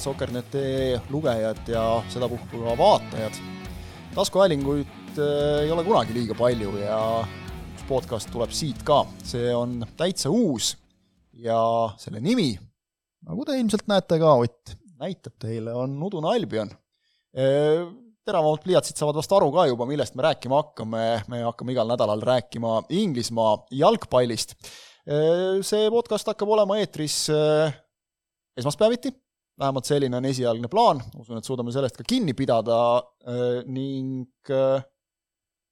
head Soker.net lugejad ja sedapuhku ka vaatajad. taskuhäälinguid äh, ei ole kunagi liiga palju ja üks podcast tuleb siit ka, see on täitsa uus ja selle nimi, nagu te ilmselt näete ka, Ott näitab teile, on Udune Albion. Äh, teravamad pliiatsid saavad vast aru ka juba, millest me rääkima hakkame, me hakkame igal nädalal rääkima Inglismaa jalgpallist. Äh, see podcast hakkab olema eetris esmaspäeviti vähemalt selline on esialgne plaan, usun, et suudame sellest ka kinni pidada äh, ning äh,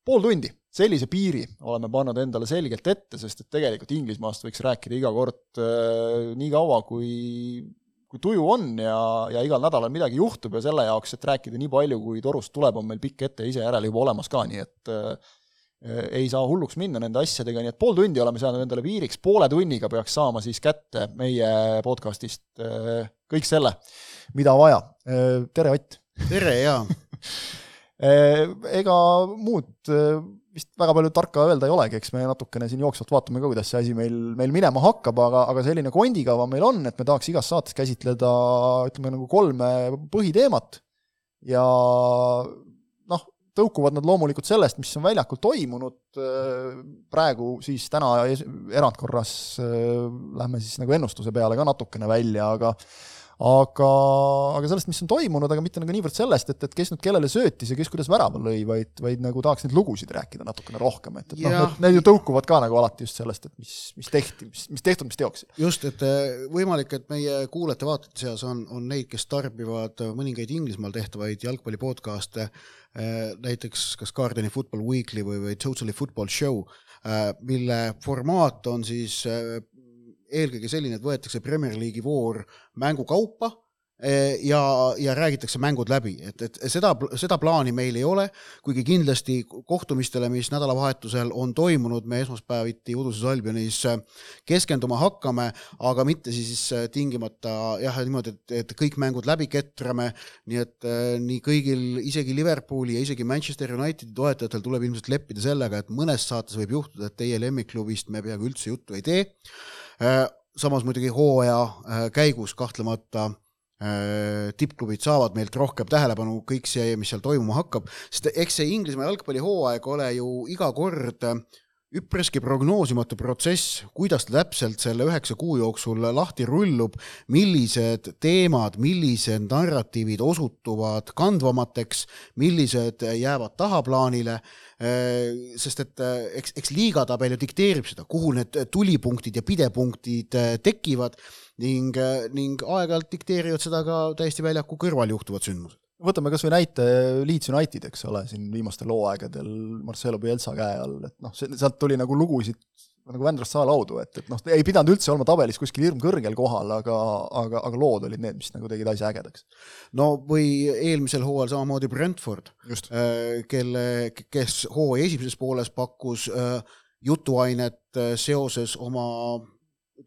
pool tundi, sellise piiri oleme pannud endale selgelt ette, sest et tegelikult Inglismaast võiks rääkida iga kord äh, nii kaua, kui kui tuju on ja, ja igal nädalal midagi juhtub ja selle jaoks, et rääkida nii palju, kui torust tuleb, on meil pikk ette ise järele juba olemas ka, nii et ei saa hulluks minna nende asjadega, nii et pool tundi oleme seadnud endale piiriks, poole tunniga peaks saama siis kätte meie podcastist äh, kõik selle, mida vaja. Äh, tere, Ott! tere, jaa! Äh, ega muud vist väga palju tarka öelda ei olegi, eks me natukene siin jooksvalt vaatame ka, kuidas see asi meil, meil minema hakkab, aga, aga selline kondikava meil on, et me tahaks igas saates käsitleda ütleme nagu kolme põhiteemat ja tõukuvad nad loomulikult sellest, mis on väljakul toimunud, praegu siis täna erandkorras lähme siis nagu ennustuse peale ka natukene välja, aga aga, aga sellest, mis on toimunud, aga mitte nagu niivõrd sellest, et, et kes nüüd kellele söötis ja kes kuidas värava lõi, vaid, vaid nagu tahaks neid lugusid rääkida natukene rohkem, et, et noh, need, need ju tõukuvad ka nagu alati just sellest, et mis, mis tehti, mis, mis tehtud, mis teoksid. just, et eh, võimalik, et meie kuulajate-vaatajate seas on, on neid, kes tarbivad mõningaid Inglismaal tehtavaid jalgpalli podcast'e, eh, näiteks kas Guardiani Football Weekly või, või Totally Football Show, eh, mille formaat on siis eelkõige selline, et võetakse Premier League'i voor mängu kaupa eh, ja, ja räägitakse mängud läbi, et, et seda, seda plaani meil ei ole, kuigi kindlasti kohtumistele, mis nädalavahetusel on toimunud, me esmaspäeviti Uduses Albionis keskenduma hakkame, aga mitte siis tingimata jah, niimoodi, et, et kõik mängud läbi ketrame, nii et eh, nii kõigil, isegi Liverpooli ja isegi Manchester Unitedi toetajatel tuleb ilmselt leppida sellega, et mõnes saates võib juhtuda, et teie lemmikklubist me peaaegu üldse juttu ei tee samas muidugi hooaja äh, käigus kahtlemata äh, tippklubid saavad meilt rohkem tähelepanu, kõik see, mis seal toimuma hakkab, sest eks see Inglismaa jalgpallihooaeg ole ju iga kord üpriski prognoosimatu protsess, kuidas ta täpselt selle üheksa kuu jooksul lahti rullub, millised teemad, millised narratiivid osutuvad kandvamateks, millised jäävad tahaplaanile Äh, sest et äh, eks, eks liigatabel ju dikteerib seda, kuhu need tulipunktid ja pidepunktid äh, tekivad ning, ning aeg-ajalt dikteerivad seda ka täiesti väljaku kõrval juhtuvad sündmused võtame kas või näite Leeds United, eks ole, siin viimastel hooaegadel Marcelo Bielsa käe all, et noh, sealt tuli nagu lugusid nagu Vändrast saelaudu, et, et noh, ei pidanud üldse olema tabelis kuskil hirmkõrgel kohal, aga, aga, aga lood olid need, mis nagu tegid asja ägedaks. no või eelmisel hooajal samamoodi Brentford, äh, kelle, kes hooaja esimeses pooles pakkus äh, jutuainet äh, seoses oma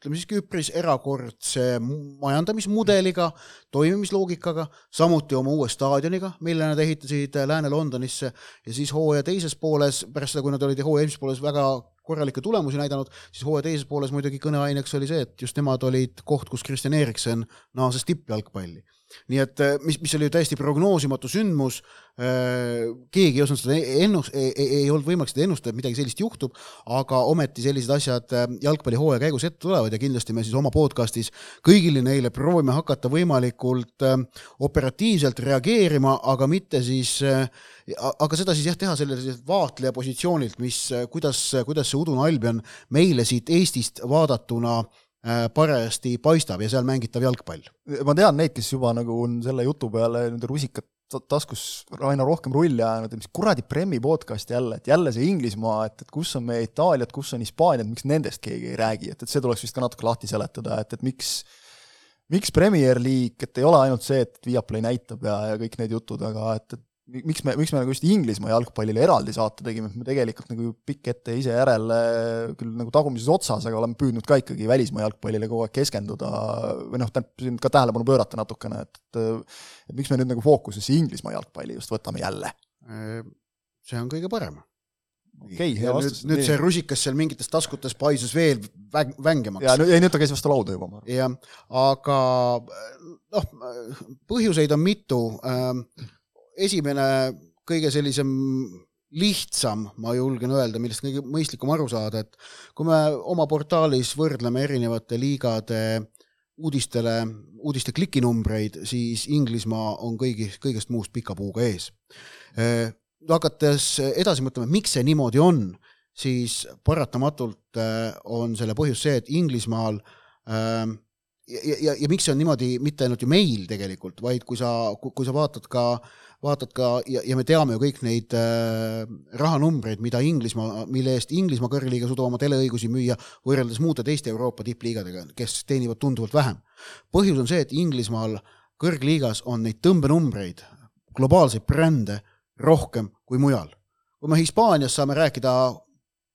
ütleme siiski üpris erakordse majandamismudeliga, toimimisloogikaga, samuti oma uue staadioniga, mille nad ehitasid Lääne-Londonisse. Ja siis hooaja teises pooles, pärast seda, kui nad olid hooaja esimeses pooles väga korralikke tulemusi näidanud, siis hooaja teises pooles muidugi kõneaineks oli see, et just nemad olid koht, kus Kristjan Eriksen naases tippjalgpalli nii et äh, mis, mis oli ju täiesti prognoosimatu sündmus, äh, keegi ei osanud seda ennust-, ei, ei olnud võimalik seda ennustada, et midagi sellist juhtub, aga ometi sellised asjad äh, jalgpallihooaja käigus ette tulevad ja kindlasti me siis oma podcast'is kõigile neile proovime hakata võimalikult operatiivselt reageerima, aga mitte siis, aga seda siis jah, teha selliselt vaatleja positsioonilt, mis, kuidas, kuidas see udune Albion meile siit Eestist vaadatuna parajasti paistab ja seal mängitav jalgpall. ma tean neid, kes juba nagu on selle jutu peale nende rusikat taskus aina rohkem rulli ajanud, et mis kuradi Premi podcast jälle, et jälle see Inglismaa, et, et kus on meie Itaaliad, kus on Hispaaniad, miks nendest keegi ei räägi, et, et see tuleks vist ka natuke lahti seletada, et, et miks miks Premier League, et ei ole ainult see, et Viaplay näitab ja, ja kõik need jutud, aga et, et miks me, miks me nagu just Inglismaa jalgpallile eraldi saate tegime, et me tegelikult nagu pikk ette ise järele küll nagu tagumises otsas, aga oleme püüdnud ka ikkagi välismaa jalgpallile kogu aeg keskenduda või noh, ka tähelepanu pöörata natukene, et et miks me nüüd nagu fookusesse Inglismaa jalgpalli just võtame jälle? see on kõige parem okei okay,, hea vastus. nüüd see rusikas seal mingites taskutes paisus veel väng, vängemaks. ja ei, nüüd ta käis vastu lauda juba, ma arvan. jah, aga noh, põhjuseid on mitu. Ähm, esimene, kõige sellisem lihtsam, ma julgen öelda, millest kõige mõistlikum aru saada, et kui me oma portaalis võrdleme erinevate liigade uudistele, uudiste klikinumbreid, siis Inglismaa on kõigi, kõigest muust pika puuga ees. Äh, hakates edasi mõtlema, miks see niimoodi on, siis paratamatult äh, on selle põhjus see, et Inglismaal äh, ja, ja, ja miks see on niimoodi mitte ainult ju meil tegelikult, vaid kui sa, kui sa vaatad ka, vaatad ka ja, ja me teame ju kõik neid äh, rahanumbreid, mida Inglismaa, mille eest Inglismaa kõrgliiga suudab oma teleõigusi müüa võrreldes muude teiste Euroopa tippliigadega, kes teenivad tunduvalt vähem. põhjus on see, et Inglismaal kõrgliigas on neid tõmbenumbreid, globaalseid brände rohkem kui mujal. kui me Hispaanias saame rääkida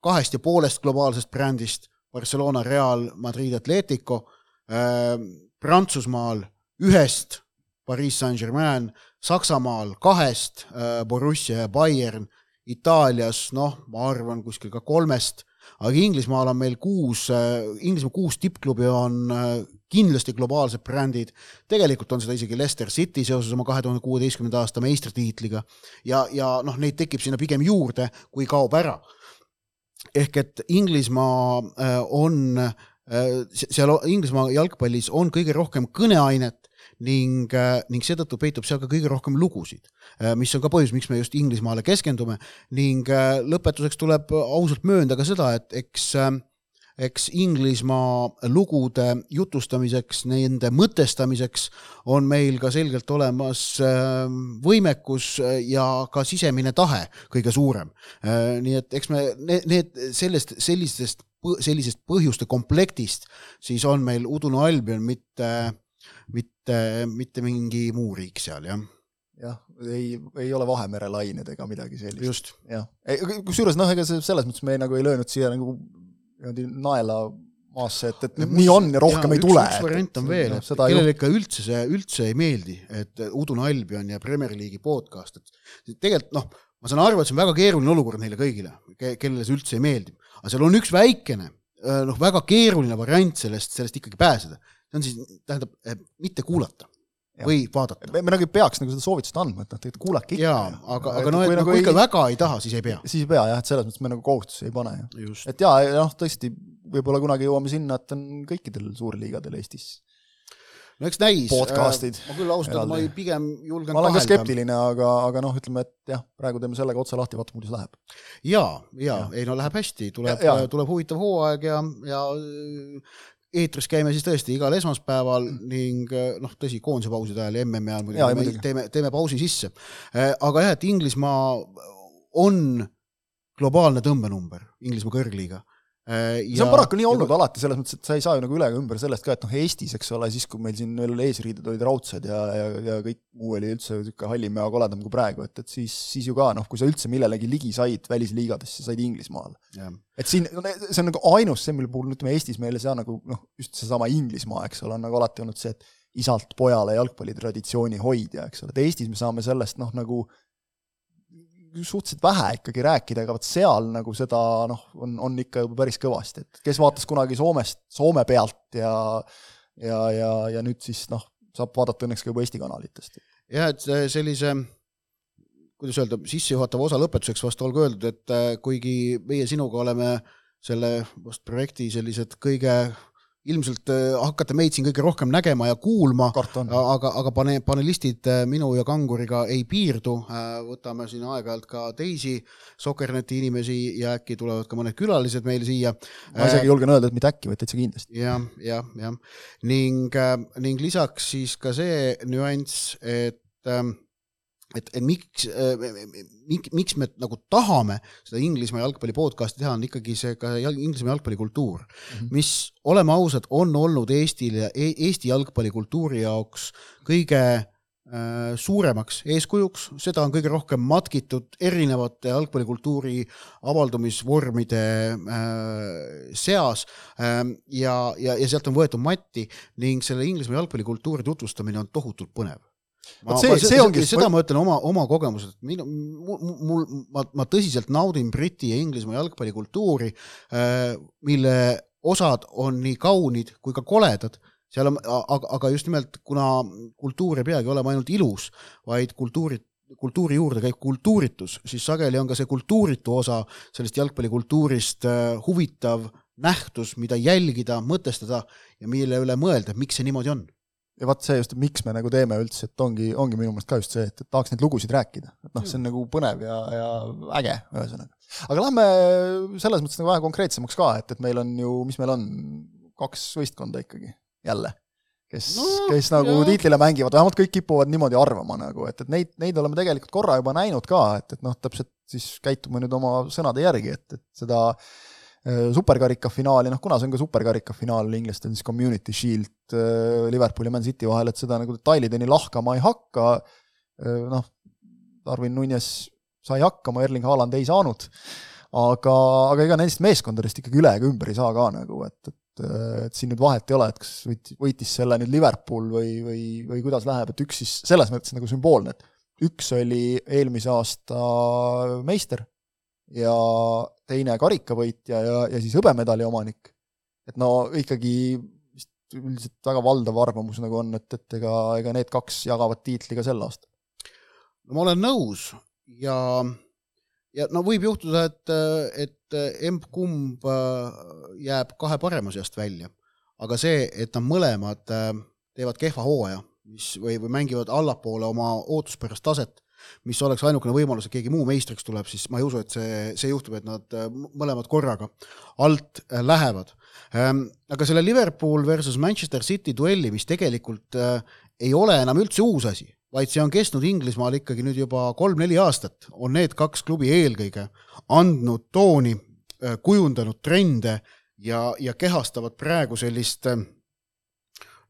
kahest ja poolest globaalsest brändist, Barcelona, Real, Madrid, Atletico Prantsusmaal ühest, Pariis Saint-Germain, Saksamaal kahest äh,, Borussia ja Bayern, Itaalias noh, ma arvan kuskil ka kolmest, aga Inglismaal on meil kuus äh,, Inglismaa kuus tippklubi on äh, kindlasti globaalsed brändid, tegelikult on seda isegi Leicester City seoses oma kahe tuhande kuueteistkümnenda aasta meistritiitliga. Ja, ja noh, neid tekib sinna pigem juurde, kui kaob ära. ehk et Inglismaa äh, on, äh, seal Inglismaa jalgpallis on kõige rohkem kõneainet ning, äh, ning seetõttu peitub seal ka kõige rohkem lugusid, mis on ka põhjus, miks me just Inglismaale keskendume ning lõpetuseks tuleb ausalt möönda ka seda, et eks äh, eks Inglismaa lugude jutustamiseks, nende mõtestamiseks on meil ka selgelt olemas võimekus ja ka sisemine tahe kõige suurem. Äh, nii et eks me need sellest, sellistest, sellisest põhjuste komplektist siis on meil Udune Albion mitte, mitte, mitte mingi muu riik seal, jah jah, ei, ei ole Vahemere lained ega midagi sellist. jah, kusjuures noh, ega selles mõttes me nagu ei löönud siia nagu niimoodi naela maasse, et, et nii on ja rohkem ja, ei tule. üks variant on veel, et kellele ikka üldse see, üldse ei meeldi, et Udune Albion ja Premier League'i podcast, et tegelikult noh, ma saan aru, et see on väga keeruline olukord neile kõigile, kellele see üldse ei meeldi, aga seal on üks väikene noh, väga keeruline variant sellest, sellest ikkagi pääseda. see on siis, tähendab, mitte kuulata või vaadata. me, me nagu ei peaks nagu seda soovitust andma, et noh, tegelikult kuulake ikka. jaa, aga, aga noh, et kui, nagu kui ikka ei, väga ei taha, siis ei pea. siis ei pea jah, et selles mõttes me nagu kohustusi ei pane ju. et jaa, noh tõesti, võib-olla kunagi jõuame sinna, et on kõikidel suurliigadel Eestis no eks näis. podcast'id. ma küll ausalt öelda, ma ei, pigem julgen ma olen ka skeptiline, aga, aga noh, ütleme, et jah, praegu teeme sellega otsa lahti, vaatame, kuidas läheb. jaa ja., ei no läheb hästi, tuleb, tuleb huvitav hooaeg ja, ja eetris käime siis tõesti igal esmaspäeval mm. ning eh, noh, tõsi, koondise pauside ajal ja MM-i ajal muidugi teeme, teeme, teeme pausi sisse. Aga jah, et Inglismaa on globaalne tõmbenumber, Inglismaa kõrgliiga Äh, ja, see on paraku nii olnud ja, alati, selles mõttes, et sa ei saa ju nagu üle ega ümber sellest ka, et noh, Eestis, eks ole, siis kui meil siin veel eesriided olid raudsed ja, ja, ja kõik muu oli üldse niisugune hallim ja koledam kui praegu, et, et siis, siis ju ka noh, kui sa üldse millelegi ligi said välisliigades, siis said Inglismaal. et siin, see on nagu ainus see, mille puhul ütleme Eestis meile see nagu noh, just seesama Inglismaa, eks ole, on nagu alati olnud see, et isalt pojale jalgpallitraditsiooni hoidja, eks ole, et Eestis me saame sellest noh, nagu suhteliselt vähe ikkagi rääkida, aga vot seal nagu seda noh, on, on ikka juba päris kõvasti, et kes vaatas kunagi Soomest, Soome pealt ja ja, ja, ja nüüd siis noh, saab vaadata õnneks ka juba Eesti kanalitest. jah, et sellise kuidas öelda, sissejuhatava osa lõpetuseks vast olgu öeldud, et äh, kuigi meie sinuga oleme selle vast projekti sellised kõige ilmselt äh, hakkate meid siin kõige rohkem nägema ja kuulma, aga, aga pane, panelistid äh, minu ja Kanguriga ei piirdu, äh, võtame siin aeg-ajalt ka teisi Sokkerneti inimesi ja äkki tulevad ka mõned külalised meile siia. ma isegi julgen öelda, et mitte äkki, vaid täitsa kindlasti. jah, jah, jah. ning, ning lisaks siis ka see nüanss, et ähm, et, et miks, miks, miks me nagu tahame seda Inglismaa jalgpalli podcast'i teha, on ikkagi see ka Inglismaa jalgpallikultuur mm, -hmm. mis, oleme ausad, on olnud Eestile, e-, Eesti jalgpallikultuuri jaoks kõige äh, suuremaks eeskujuks, seda on kõige rohkem matkitud erinevate jalgpallikultuuri avaldumisvormide äh, seas äh, ja, ja, ja sealt on võetud matti ning selle Inglismaa jalgpallikultuuri tutvustamine on tohutult põnev ma, see, see ongi seda ma ütlen oma, oma kogemusest, minu, mul, ma, ma tõsiselt naudin Briti ja Inglismaa jalgpallikultuuri, äh, mille osad on nii kaunid kui ka koledad. Seal on, aga, aga just nimelt, kuna kultuur ei peagi olema ainult ilus, vaid kultuurid kultuuri juurde käib kultuuritus, siis sageli on ka see kultuuritu osa sellest jalgpallikultuurist äh, huvitav nähtus, mida jälgida, mõtestada ja mille üle mõelda, miks see niimoodi on ja vaat see just, miks me nagu teeme üldse, et ongi, ongi minu meelest ka just see, et, et tahaks neid lugusid rääkida, et noh, see on nagu põnev ja, ja äge, ühesõnaga. aga lähme selles mõttes nagu vähe konkreetsemaks ka, et, et meil on ju, mis meil on, kaks võistkonda ikkagi, jälle, kes no,, kes nagu jah. tiitlile mängivad, vähemalt kõik kipuvad niimoodi arvama nagu, et, et neid, neid oleme tegelikult korra juba näinud ka, et, et noh, täpselt siis käitume nüüd oma sõnade järgi, et, et seda Äh, superkarika finaali, noh kuna see on ka superkarika finaal, inglastel siis Community Shield äh, Liverpooli ja Man City vahel, et seda nagu detailideni lahkama ei hakka, äh, noh, Darwin Nunes sai hakkama, Erling Haaland ei saanud, aga, aga ega nendest meeskondadest ikkagi üle ega ümber ei saa ka nagu, et, et, et siin nüüd vahet ei ole, et kas võit-, võitis selle nüüd Liverpool või, või, või kuidas läheb, et üks siis selles mõttes nagu sümboolne, et üks oli eelmise aasta meister ja teine karikavõitja ja, ja siis hõbemedali omanik. et no ikkagi vist üldiselt väga valdav arvamus nagu on, et, et ega, ega need kaks jagavad tiitli ka sel aastal. no ma olen nõus ja, ja no võib juhtuda, et, et emb-kumb jääb kahe parema seast välja, aga see, et nad mõlemad teevad kehva hooaja, mis või, või mängivad allapoole oma ootuspärast taset, mis oleks ainukene võimalus, et keegi muu meistriks tuleb, siis ma ei usu, et see, see juhtub, et nad äh, mõlemad korraga alt äh, lähevad. Ähm, aga selle Liverpool versus Manchester City duelli, mis tegelikult äh, ei ole enam üldse uus asi, vaid see on kestnud Inglismaal ikkagi nüüd juba kolm-neli aastat, on need kaks klubi eelkõige andnud tooni, kujundanud trende ja, ja kehastavad praegu sellist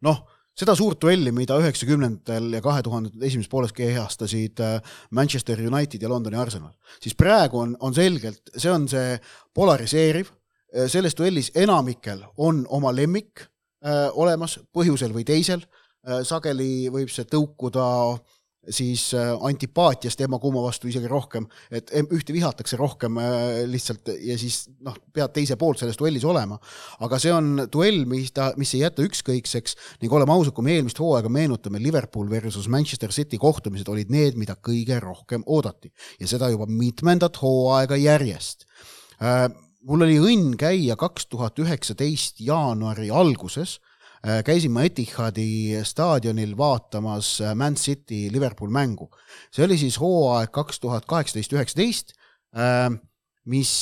noh seda suurt duelli, mida üheksakümnendatel ja kahe tuhandete esimeses pooles kehastasid äh, Manchester United ja Londoni Arsenal, siis praegu on, on selgelt, see on see polariseeriv, äh, selles duellis enamikel on oma lemmik äh, olemas põhjusel või teisel sageli võib see tõukuda äh, siis äh, antipaatiast emma-kumma vastu isegi rohkem, et ühte vihatakse rohkem äh, lihtsalt ja siis noh, pead teise poolt selles duellis olema. aga see on duell, mis ta, mis ei jäta ükskõikseks ning oleme ausad, kui me eelmist hooaega meenutame, Liverpool versus Manchester City kohtumised olid need, mida kõige rohkem oodati ja seda juba mitmendat hooaega järjest äh, mul oli õnn käia kaks tuhat üheksateist jaanuari alguses käisin ma Etihadi staadionil vaatamas äh, Man City Liverpool mängu. see oli siis hooaeg kaks tuhat kaheksateist, üheksateist, äh, mis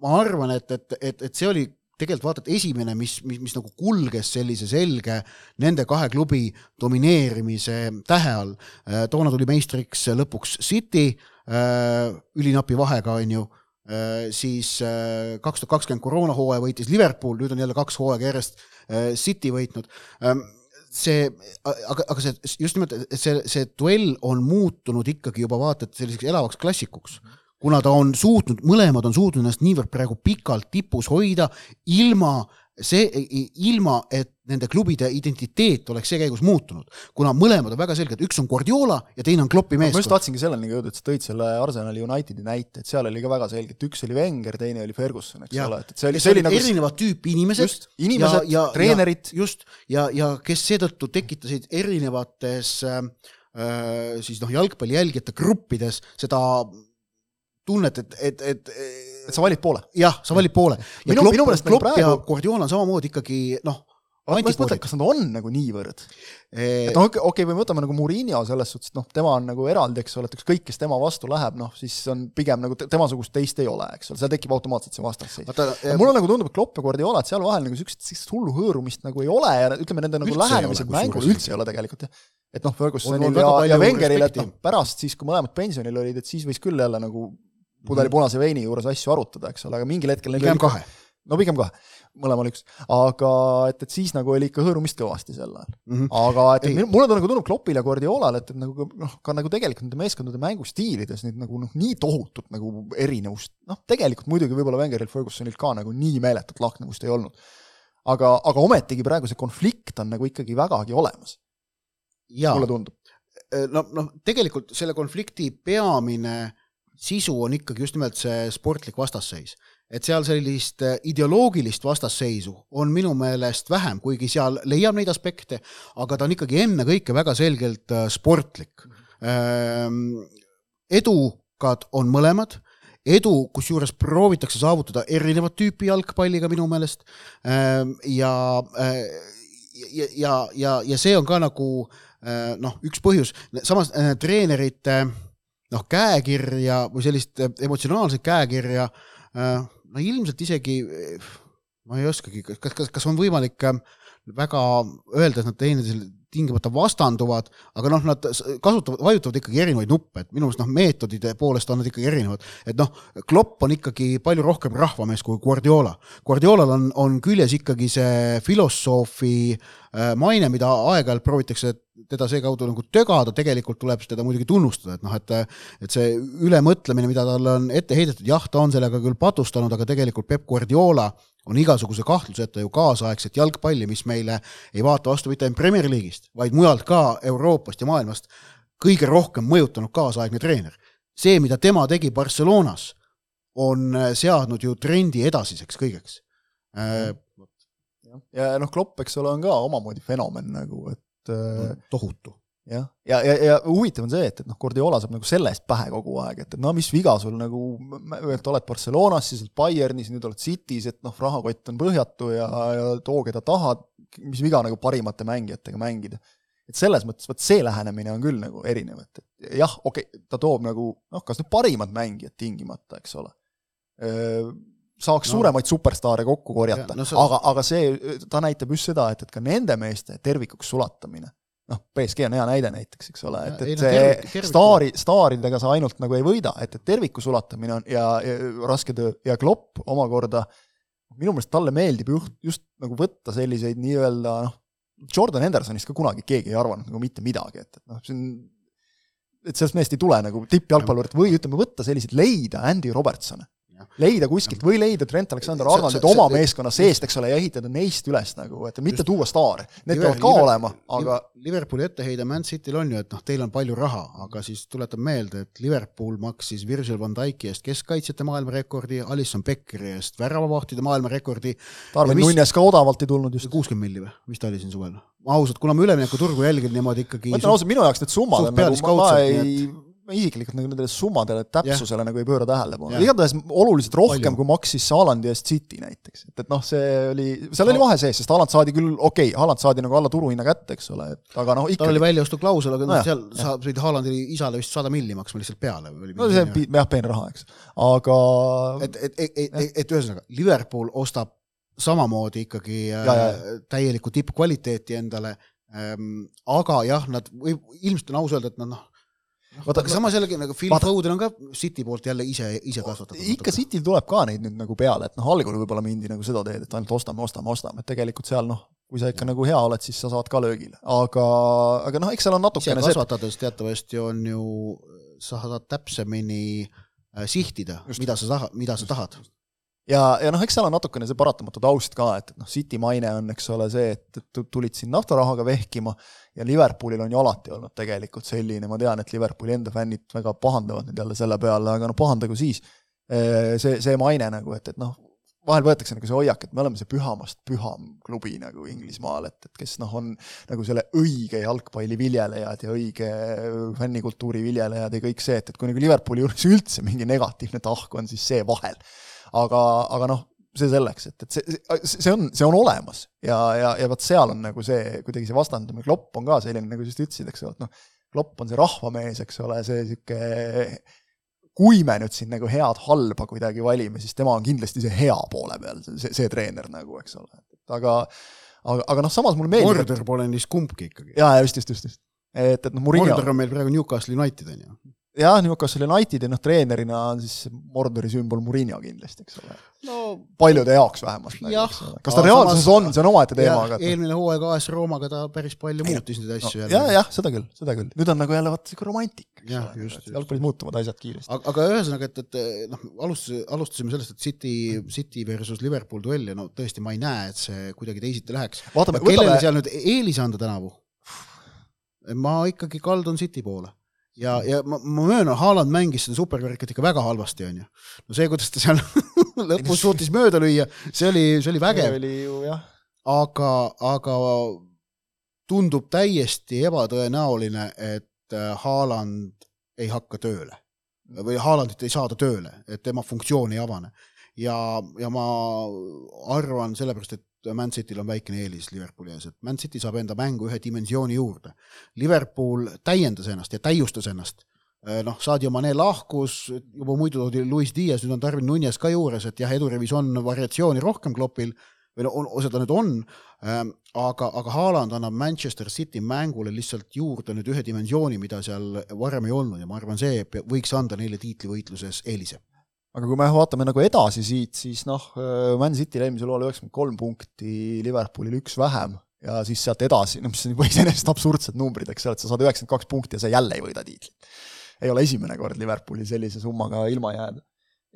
ma arvan, et, et, et, et see oli tegelikult vaata, et esimene, mis, mis, mis nagu kulges sellise selge nende kahe klubi domineerimise tähe all. toona tuli meistriks lõpuks City ülinapi vahega, on ju siis kaks tuhat kakskümmend koroonahooaja võitis Liverpool, nüüd on jälle kaks hooaega järjest Äh, City võitnud. Ähm, see, aga, aga see just nimelt, et see, see duell on muutunud ikkagi juba vaata et selliseks elavaks klassikuks, kuna ta on suutnud, mõlemad on suutnud ennast niivõrd praegu pikalt tipus hoida ilma äh, see ilma, et nende klubide identiteet oleks see käigus muutunud, kuna mõlemad on väga selged, üks on Guardiola ja teine on Kloppi meeskond. ma just tahtsingi selleni jõuda, et sa tõid selle Arsenali Unitedi näite, et seal oli ka väga selge, et üks oli Wenger, teine oli Ferguson, eks ja. ole, et see oli, see oli nagu erinevat tüüpi inimesed. just, inimesed, treenerid. just, ja, ja kes seetõttu tekitasid erinevates äh, äh siis noh, jalgpalli jälgijate gruppides seda tunnet, et, et, et et sa valid poole? jah, sa valid poole. ja minu, minu meelest Klopp ja Guardiola on samamoodi ikkagi noh, ma just mõtlen, kas nad on nagu niivõrd et noh, okei okay,, või võtame nagu Murillo selles suhtes, et noh, tema on nagu eraldi, eks ole, et ükskõik, kes tema vastu läheb, noh, siis on pigem nagu temasugust teist ei ole, eks ole, seal tekib automaatselt see vastasseis. mulle nagu tundub, et Klopp ja Guardiola, et seal vahel nagu niisugust hullu hõõrumist nagu ei ole ja ütleme, nende nagu lähenemised mängule üldse ei ole tegelikult, jah. et noh, Fergusonil ja, ja Wengeril, et noh, pärast siis, kui mõlemad pensionil olid, et siis võis küll jälle nagu pudeli punase veini juures asju arutada, eks ole, aga mingil hetkel pigem kahe. no pigem kahe, mõlemal üks. aga et, et siis nagu oli ikka hõõrumist kõvasti sel ajal mm. -hmm. aga et, et mulle ta nagu tundub Kloppile ja Guardiolale, et, et nagu noh, ka nagu tegelikult nende meeskondade mängustiilides nüüd nagu noh, nii tohutut nagu erinevust, noh tegelikult muidugi võib-olla Wengeril, Fergusonil ka nagu nii meeletut lahknevust ei olnud. aga, aga ometigi praegu see konflikt on nagu ikkagi vägagi olemas. mulle tundub no, noh, tegelikult selle konflikti peamine sisu on ikkagi just nimelt see sportlik vastasseis. et seal sellist äh, ideoloogilist vastasseisu on minu meelest vähem, kuigi seal leiab neid aspekte, aga ta on ikkagi ennekõike väga selgelt äh, sportlik. Ehm, edukad on mõlemad edu, kusjuures proovitakse saavutada erinevat tüüpi jalgpalliga minu meelest. Ehm, ja, ja, ja, ja, ja see on ka nagu noh, üks põhjus, samas treenerite noh, käekirja või sellist äh, emotsionaalset käekirja, äh, no ilmselt isegi ma ei oskagi, kas, kas, kas on võimalik väga öelda, et nad teineteisele tingimata vastanduvad, aga noh, nad kasutavad, vajutavad ikkagi erinevaid nuppe, et minu meelest noh, meetodide poolest on nad ikkagi erinevad. et noh, Klopp on ikkagi palju rohkem rahvamees kui Guardiola. Guardiolal on, on küljes ikkagi see filosoofi maine, mida aeg-ajalt proovitakse teda seekaudu nagu tögada, tegelikult tuleb teda muidugi tunnustada, et noh, et et see ülemõtlemine, mida talle on ette heidetud, jah, ta on sellega küll patustanud, aga tegelikult Peep Guardiola on igasuguse kahtluseta ju kaasaegset jalgpalli, mis meile ei vaata vastu mitte ainult Premier League'ist, vaid mujalt ka Euroopast ja maailmast kõige rohkem mõjutanud kaasaegne treener. see, mida tema tegi Barcelonas, on seadnud ju trendi edasiseks kõigeks. ja noh, Klopp, eks ole, on ka omamoodi fenomen nagu, et et tohutu. Jah, ja, ja, ja, huvitav on see, et, et noh, Guardiola saab nagu selle eest pähe kogu aeg, et, et no mis viga sul nagu, et oled Barcelonas, siis oled Bayernis, nüüd oled City's, et noh, rahakott on põhjatu ja, ja too, keda tahad, mis viga nagu parimate mängijatega mängida. et selles mõttes, vot see lähenemine on küll nagu erinev, et, et jah, okei okay,, ta toob nagu noh, kas nüüd parimad mängijad tingimata, eks ole saaks no. suuremaid superstaare kokku korjata, no, see... aga, aga see, ta näitab just seda, et, et ka nende meeste tervikuks sulatamine, noh, BSG on hea näide näiteks, eks ole, et, et see tervik, staari, staaridega sa ainult nagu ei võida, et, et terviku sulatamine on ja, ja raske töö. Ja Klopp omakorda, minu meelest talle meeldib just, just nagu võtta selliseid nii-öelda noh, Jordan Hendersonist ka kunagi keegi ei arvanud nagu mitte midagi, et, et noh, see on et sellest meest ei tule nagu tippjalgpallurit või ütleme, võtta selliseid, leida Andy Robertsone leida kuskilt või leida Trent Alexander-Arnoldit oma see, meeskonna seest, eks ole, ja ehitada neist üles nagu, et mitte just, tuua staare. Need peavad ka Liver, olema, aga Liverpooli etteheide Man Cityl on ju, et noh, teil on palju raha, aga siis tuletan meelde, et Liverpool maksis Virgil van Dijki eest keskkaitsjate maailmarekordi, Alison Beckeri eest väravavahtide maailmarekordi. Tarvin mis... Nunes ka odavalt ei tulnud just. kuuskümmend milli või, mis ta oli siin suvel? ausalt, kuna ma üleminekuturgu jälgin niimoodi ikkagi ma ütlen ausalt, minu jaoks need summad on nagu, ma ei ma isiklikult nagu nendele summadele, täpsusele yeah. nagu ei pööra tähelepanu yeah., igatahes oluliselt rohkem, kui maksis Haalandi eest City näiteks, et, et noh, see oli, seal oli vahe sees, sest Haaland saadi küll, okei okay,, Haaland saadi nagu alla turuhinna kätte, eks ole, et aga noh, ikkagi tal oli väljaostuklausel, aga no, seal sa pidid Haalandile isale vist sada milli maksma lihtsalt peale või no see on jah, peen raha, eks, aga et, et, et, et, et ühesõnaga, Liverpool ostab samamoodi ikkagi ja, ja. Äh, täielikku tippkvaliteeti endale ähm,, aga jah, nad või ilmselt on aus öelda, et nad noh, vaata, aga samas jällegi nagu Phil Foden on ka City poolt jälle ise, ise kasvatatud. ikka Cityl tuleb ka neid nüüd nagu peale, et noh, algul võib-olla mindi nagu seda teed, et ainult ostame, ostame, ostame, et tegelikult seal noh, kui sa ikka nagu hea oled, siis sa saad ka löögile, aga, aga noh, eks seal on natukene ise kasvatades teatavasti on ju, sa saad täpsemini äh, sihtida, mida sa tahad, mida sa tahad. Ja, ja noh, eks seal on natukene see paratamatu taust ka, et, noh, City maine on, eks ole, see, et, et tulid siin naftarahaga vehkima ja Liverpoolil on ju alati olnud tegelikult selline, ma tean, et Liverpooli enda fännid väga pahandavad nüüd jälle selle peale, aga noh, pahandagu siis, see, see maine nagu, et, et noh, vahel võetakse nagu see hoiak, et me oleme see pühamast püham klubi nagu Inglismaal, et, et kes noh, on nagu selle õige jalgpalli viljelejad ja õige fännikultuuri viljelejad ja kõik see, et, et kui nagu Liverpooli juures üldse mingi negatiivne tahk on, siis see vahel. Aga, aga noh, see selleks, et, et see, see on, see on olemas ja, ja, ja vot seal on nagu see kuidagi see vastandumine, Klopp on ka selline, nagu sa just ütlesid, eks ole, et noh, Klopp on see rahvamees, eks ole, see niisugune kui me nüüd siin nagu head-halba kuidagi valime, siis tema on kindlasti see hea poole peal, see, see treener nagu, eks ole, et aga aga, aga noh, samas mulle meeldib Mordor et... pole neist kumbki ikkagi. jaa, just, just, just, just. et, et noh, Murillo Mordor on meil praegu Newcastle United, on ju jah, Newcastle United ja noh, treenerina on siis Mordori sümbol Murillo kindlasti, eks ole no,. paljude jaoks vähemalt. Nagu, kas ta reaalsuses on, see on omaette teema, aga eelmine hooaeg AS Roomaga ta päris palju muutis neid asju no, jälle. jah, jah, seda küll, seda küll. nüüd on nagu jälle vaata sihuke romantik, eks ole, jalgpallis muutuvad asjad kiiresti. aga, aga ühesõnaga, et, et noh, alustas, alustasime sellest, et City, City versus Liverpool duell ja no tõesti, ma ei näe, et see kuidagi teisiti läheks. kellele võtame... seal nüüd eelise anda tänavu? ma ikkagi kaldun City poole ja, ja ma, ma möönan, Haaland mängis seda superkarikat ikka väga halvasti, onju. no see, kuidas ta seal lõpus suutis mööda lüüa, see oli, see oli vägev. aga, aga tundub täiesti ebatõenäoline, et äh, Haaland ei hakka tööle või Haalandit ei saada tööle, et tema funktsioon ei avane. ja, ja ma arvan sellepärast, et Man Cityl on väikene eelis Liverpooli ees, et Man City saab enda mängu ühe dimensiooni juurde. Liverpool täiendas ennast ja täiustas ennast. Äh, noh, Sadio Mane lahkus, juba muidu toodi Luis Diaz, nüüd on Darwin Nunes ka juures, et jah, edurivis on variatsiooni rohkem Kloppil või no seda nüüd on, ähm, aga, aga Haaland annab Manchester City mängule lihtsalt juurde nüüd ühe dimensiooni, mida seal varem ei olnud ja ma arvan, see võiks anda neile tiitlivõitluses eelise aga kui me vaatame nagu edasi siit, siis noh, Man Cityl eelmisel hooajal üheksakümmend kolm punkti, Liverpoolil üks vähem ja siis sealt edasi, no mis on juba iseenesest absurdsed numbrid, eks ole, et sa saad üheksakümmend kaks punkti ja sa jälle ei võida tiitlit. ei ole esimene kord Liverpoolil sellise summaga ilma jääda.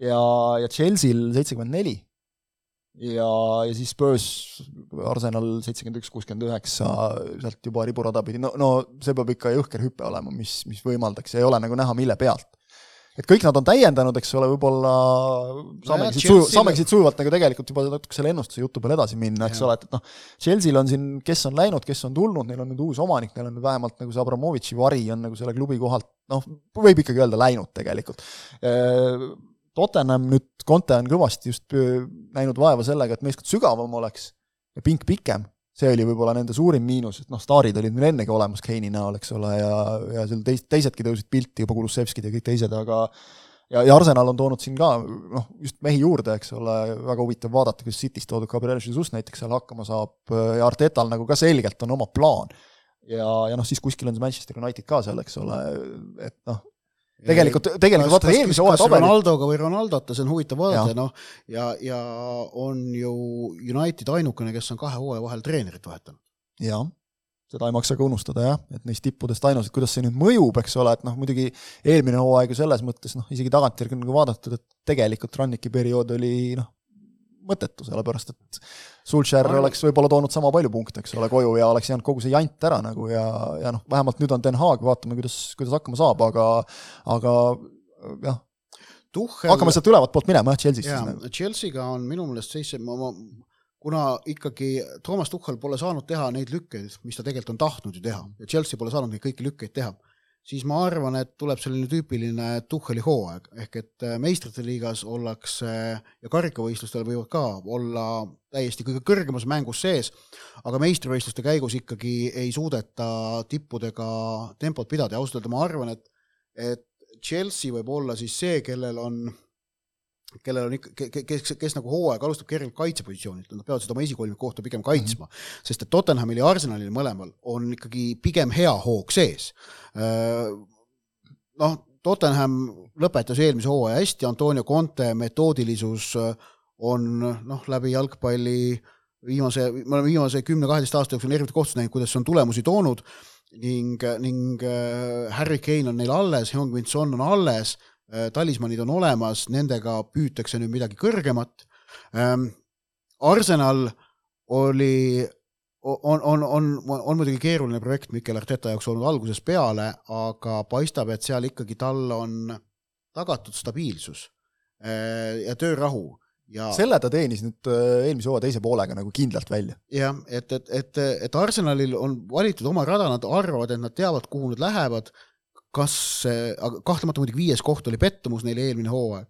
ja, ja Chelsea'l seitsekümmend neli ja, ja siis Spurs, Arsenal seitsekümmend üks, kuuskümmend üheksa, sealt juba riburada pidi, no, no see peab ikka jõhker hüpe olema, mis, mis võimaldaks, ei ole nagu näha, mille pealt. Et kõik nad on täiendanud, eks ole, võib-olla saamegi siit suju-, saamegi siit sujuvalt nagu tegelikult juba natuke selle ennustuse jutu peale edasi minna, eks ja. ole, et, et noh, Chelsea'l on siin, kes on läinud, kes on tulnud, neil on nüüd uus omanik, neil on nüüd vähemalt nagu see Abramovitši vari on nagu selle klubi kohalt noh, võib ikkagi öelda läinud tegelikult Tottenham nüüd, Conte on kõvasti just äh, näinud vaeva sellega, et meeskond sügavam oleks ja pink pikem, see oli võib-olla nende suurim miinus, et noh, staarid olid meil ennegi olemas Keini näol, eks ole, ja, ja seal teist, teisedki tõusid pilti, juba Kulusevskid ja kõik teised, aga ja, ja Arsenal on toonud siin ka noh, just mehi juurde, eks ole, väga huvitav vaadata, kuidas City's toodud Gabriel Jesus näiteks seal hakkama saab ja Artetal nagu ka selgelt on oma plaan. ja, ja noh, siis kuskil on see Manchester United ka seal, eks ole, et noh, tegelikult, tegelikult vaata eelmise hooaja tabeli. Ronaldoga või Ronaldota, see on huvitav vaadata, noh, ja, ja on ju United ainukene, kes on kahe hooaja vahel treenerit vahetanud. jah, seda ei maksa ka unustada jah, et neist tippudest ainus, et kuidas see nüüd mõjub, eks ole, et noh, muidugi eelmine hooaeg ju selles mõttes noh, isegi tagantjärgi on nagu vaadatud, et tegelikult Ranniki periood oli noh, mõttetu, sellepärast et Sulcher oleks võib-olla toonud sama palju punkte, eks ole, koju ja oleks jäänud kogu see jant ära nagu ja, ja noh, vähemalt nüüd on Den Haag, vaatame, kuidas, kuidas hakkama saab, aga, aga jah. Tuhhel... hakkame sealt ülevat poolt minema jah, Chelsea'st siis nagu. Chelsea'ga on minu meelest seis, ma, ma kuna ikkagi Toomas Tuhhel pole saanud teha neid lükkeid, mis ta tegelikult on tahtnud ju teha ja Chelsea pole saanud neid kõiki lükkeid teha siis ma arvan, et tuleb selline tüüpiline Tuhheli hooaeg, ehk et äh, meistrite liigas ollakse ja karikavõistlustel võivad ka olla täiesti kõige kõrgemas mängus sees, aga meistrivõistluste käigus ikkagi ei suudeta tippudega tempot pidada. Ja ausalt öelda ma arvan, et et Chelsea võib olla siis see, kellel on kellel on ikka, kes, kes nagu hooaeg alustab kergelt kaitsepositsioonilt, nad peavad seda oma esikolmiku kohta pigem kaitsma mm, -hmm. sest et Tottenhamil ja Arsenalil mõlemal on ikkagi pigem hea hoog sees. Noh, Tottenham lõpetas eelmise hooaja hästi, Antonio Conte metoodilisus on noh, läbi jalgpalli viimase, me oleme viimase kümne-kaheteist aasta jooksul erinevaid kohtusi näinud, kuidas see on tulemusi toonud ning, ning Harry Kane on neil alles, Heung-Min Son on alles talismanid on olemas, nendega püütakse nüüd midagi kõrgemat. Ähm, Arsenal oli, on, on, on, on muidugi keeruline projekt Mikel Arteta jaoks olnud algusest peale, aga paistab, et seal ikkagi tal on tagatud stabiilsus äh, ja töörahu ja selle ta teenis nüüd äh, eelmise hooaja teise poolega nagu kindlalt välja. jah, et, et, et, et Arsenalil on valitud oma rada, nad arvavad, et nad teavad, kuhu nad lähevad kas, aga kahtlemata muidugi viies koht oli pettumus neile eelmine hooaeg.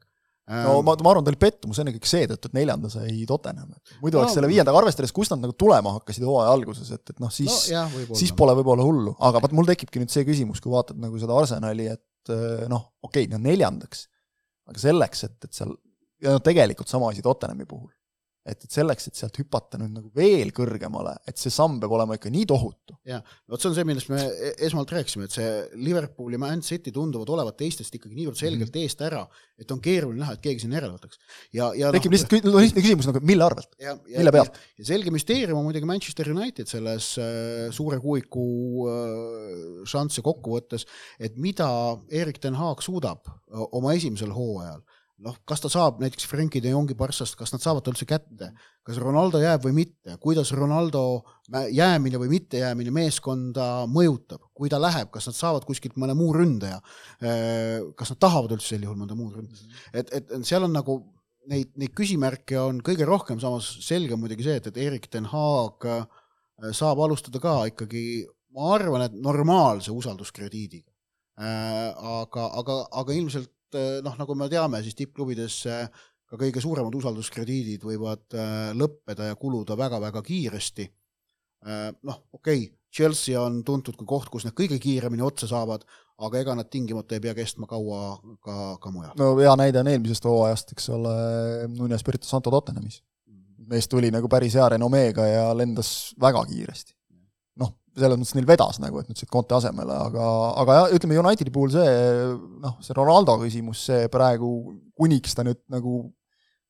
no ma, ma arvan, ta oli pettumus ennekõike seetõttu, et neljanda sai Tottenham, et muidu no, oleks selle viiendaga arvestades, kust nad nagu tulema hakkasid hooaja alguses, et, et noh, siis no,, jah, siis pole võib-olla hullu, aga vaat mul tekibki nüüd see küsimus, kui vaatad nagu seda Arsenali, et eh, noh, okei okay,, no neljandaks, aga selleks, et, et seal, ja no tegelikult sama asi Tottenhami puhul et, et selleks, et sealt hüpata nüüd nagu veel kõrgemale, et see samm peab olema ikka nii tohutu. jah, vot see on see, millest me e-, esmalt rääkisime, et see Liverpool ja Man City tunduvad olevat teistest ikkagi niivõrd selgelt mm -hmm. eest ära, et on keeruline näha, et keegi sinna järele võtaks. ja, ja tekib no, lihtsalt lihtne küsimus nagu, mille arvelt, mille pealt? ja selge müsteerium on muidugi Manchester United selles äh, suure kuuiku äh, šansse kokku võttes, et mida Erik ten Haag suudab äh, oma esimesel hooajal noh, kas ta saab näiteks Frenkie de Jongi Barssast, kas nad saavad ta üldse kätte, kas Ronaldo jääb või mitte, kuidas Ronaldo jäämine või mittejäämine meeskonda mõjutab, kui ta läheb, kas nad saavad kuskilt mõne muu ründaja, kas nad tahavad üldse sel juhul mõnda muud ründajat, et, et seal on nagu neid, neid küsimärke on kõige rohkem, samas selge on muidugi see, et, et Erik ten Haag saab alustada ka ikkagi, ma arvan, et normaalse usalduskrediidiga. aga, aga, aga ilmselt noh, nagu me teame, siis tippklubides ka kõige suuremad usalduskrediidid võivad eh, lõppeda ja kuluda väga-väga kiiresti. Eh, noh, okei okay,, Chelsea on tuntud kui koht, kus need kõige kiiremini otsa saavad, aga ega nad tingimata ei pea kestma kaua ka, ka mujal. no hea näide on eelmisest hooajast, eks ole, Nunes Espirito Santo Tottenhamis. Mhm. mees tuli nagu päris hea renomeega ja lendas väga kiiresti selles mõttes neil vedas nagu, et nüüd siit Conte asemele, aga, aga jah, ütleme Unitedi puhul see noh, see Ronaldo küsimus, see praegu, kuniks ta nüüd nagu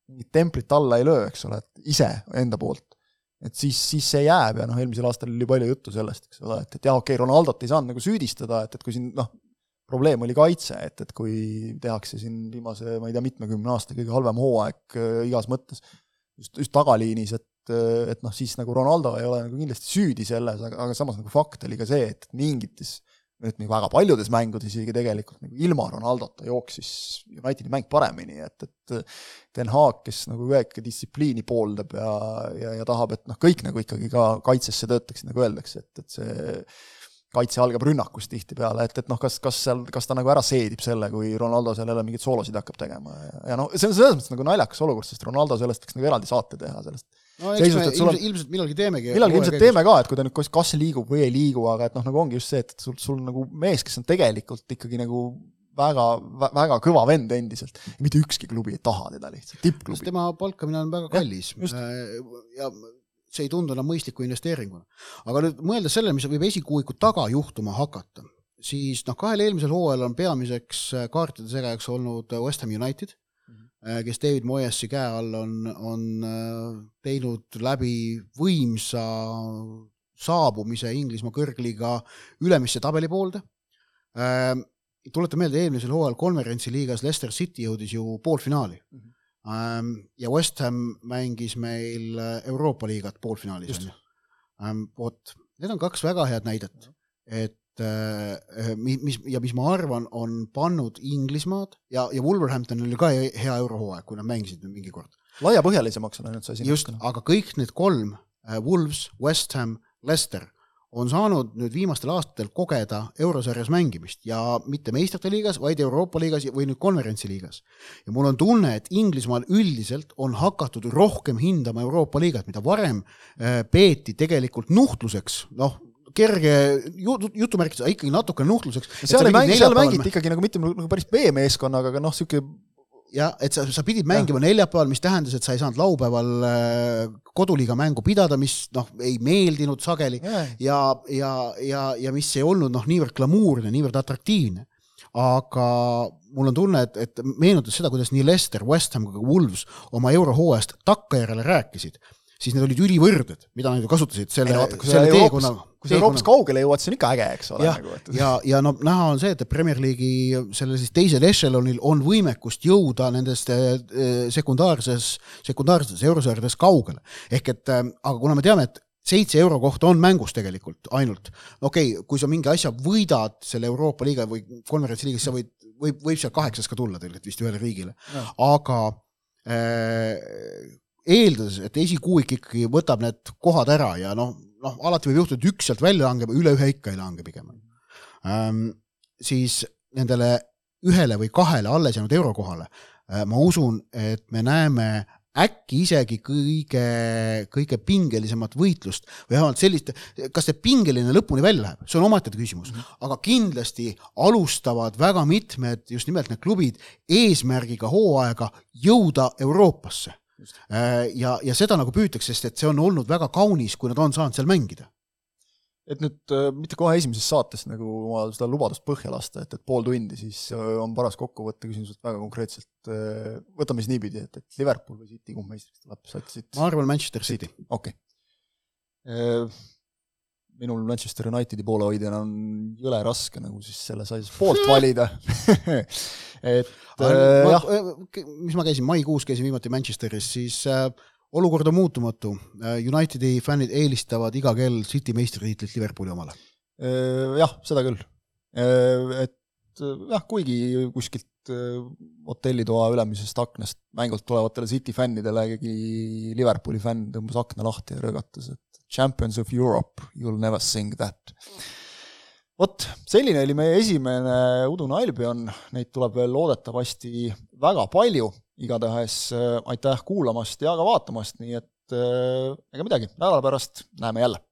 mingit templit alla ei löö, eks ole, et ise enda poolt. et siis, siis see jääb ja noh, eelmisel aastal oli palju juttu sellest, eks ole, et, et jah, okei okay,, Ronaldot ei saanud nagu süüdistada, et, et kui siin noh, probleem oli kaitse, et, et kui tehakse siin viimase, ma ei tea, mitmekümne aasta kõige halvem hooaeg äh, igas mõttes, just, just tagaliinis, et et, et noh, siis nagu Ronaldo ei ole nagu kindlasti süüdi selles, aga, aga samas nagu fakt oli ka see, et mingites ütleme väga paljudes mängudes isegi tegelikult nagu ilma Ronaldota jooksis Unitedi mäng paremini, et, et Den Haag, kes nagu üheke distsipliini pooldab ja, ja, ja tahab, et noh, kõik nagu ikkagi ka kaitsesse töötaksid, nagu öeldakse, et, et see kaitse algab rünnakust tihtipeale, et, et noh, kas, kas seal, kas ta nagu ära seedib selle, kui Ronaldo seal jälle mingeid soolosid hakkab tegema ja, ja noh, see on selles mõttes nagu naljakas olukord, sest Ronaldo sellest võiks nagu eraldi saate teha, sellest no eks me ilmselt, on... ilmselt millalgi teemegi. millalgi ilmselt teeme ka, et kui ta nüüd kas, kas liigub või ei liigu, aga et noh, nagu ongi just see, et sul, sul nagu mees, kes on tegelikult ikkagi nagu väga, väga kõva vend endiselt. mitte ükski klubi ei taha teda lihtsalt, tippklubi. tema palkamine on väga kallis ja, ja see ei tundu enam mõistliku investeeringuna. aga nüüd mõeldes sellele, mis võib esikuuiku taga juhtuma hakata, siis noh, kahel eelmisel hooajal on peamiseks äh, kaartide segajaks olnud äh, West Ham United. Kes David Moyesi käe all on, on teinud läbi võimsa saabumise Inglismaa kõrgliiga ülemisse tabelipoolde. tuletan meelde, eelmisel hooajal konverentsiliigas Leicester City jõudis ju poolfinaali mm. -hmm Ähm, ja West Ham mängis meil äh, Euroopa liigat poolfinaalis, on ju. Ähm, vot, need on kaks väga head näidet, et äh, mis, mis ja mis ma arvan, on pannud Inglismaad ja, ja Wolverhamptonil oli ka hea eurohooaeg, kui nad mängisid mingi kord. laiapõhjalisemaks on läinud see asi. just, aga kõik need kolm, äh, Wolves, West Ham, Leicester on saanud nüüd viimastel aastatel kogeda eurosarjas mängimist ja mitte meistrite liigas, vaid Euroopa liigas või nüüd konverentsiliigas. ja mul on tunne, et Inglismaal üldiselt on hakatud rohkem hindama Euroopa liigat, mida varem äh, peeti tegelikult nuhtluseks, noh, kerge jutumärkides, aga ikkagi natuke nuhtluseks. seal ei mängi, seal mängiti ikkagi nagu mitte nagu päris B-meeskonnaga, aga noh, niisugune jah, et sa, sa pidid mängima ja. neljapäeval, mis tähendas, et sa ei saanud laupäeval äh, koduliiga mängu pidada, mis noh, ei meeldinud sageli ja, ja, ja, ja, ja mis ei olnud noh, niivõrd glamuurne, niivõrd atraktiivne. aga mul on tunne, et, et meenutas seda, kuidas nii Leicester, West Ham kui ka Wolves oma eurohooajast takkajärele rääkisid siis need olid ülivõrded, mida nad ju kasutasid selle, selle teekonna. kui sa Euroopast kaugele jõuad, see on ikka äge, eks ole. ja nagu,, ja, ja no näha on see, et Premier League'i sellel siis teisel ešelonil on võimekust jõuda nendest eh, sekundaarses, sekundaarsetes eurosarjades kaugele. ehk et, eh, aga kuna me teame, et seitse euro kohta on mängus tegelikult ainult, okei okay,, kui sa mingi asja võidad selle Euroopa liiga või konverentsiliigas, sa võid, võib, võib seal kaheksas ka tulla tegelikult vist ühele riigile, aga äh, eeldades, et esikuuik ikkagi võtab need kohad ära ja noh, noh, alati võib juhtuda, et üks sealt välja langeb, üle ühe ikka ei lange pigem. Ähm,, siis nendele ühele või kahele alles jäänud eurokohale äh, ma usun, et me näeme äkki isegi kõige, kõige pingelisemat võitlust või vähemalt sellist, kas see pingeline lõpuni välja läheb, see on omaette küsimus. -hmm. aga kindlasti alustavad väga mitmed just nimelt need klubid eesmärgiga hooaega jõuda Euroopasse ja, ja seda nagu püütakse, sest et see on olnud väga kaunis, kui nad on saanud seal mängida. et nüüd äh, mitte kohe esimeses saates nagu oma seda lubadust põhja lasta, et, et pool tundi, siis äh, on paras kokku võtta küsimused väga konkreetselt, võtame siis niipidi, et, et Liverpool või City, kumb meistriks tuleb, sa ütlesid? ma arvan Manchester City. okei okay. Minul Manchester Unitedi poolehoidjana on jõle raske nagu siis selles asjas poolt valida et äh, jah. mis ma käisin, maikuus käisin viimati Manchesteris, siis äh, olukord on muutumatu. Äh, Unitedi fännid eelistavad iga kell City meistritiitlit Liverpooli omale. jah, seda küll. et jah, kuigi kuskilt hotellitoa ülemisest aknast mängult tulevatele City fännidele keegi Liverpooli fänn tõmbas akna lahti ja rõõgatas, et Champions of Europe, you will never sing that. Vot, selline oli meie esimene udune Albion, neid tuleb veel loodetavasti väga palju, igatahes äh, aitäh kuulamast ja ka vaatamast, nii et äh, ega midagi, nädala pärast näeme jälle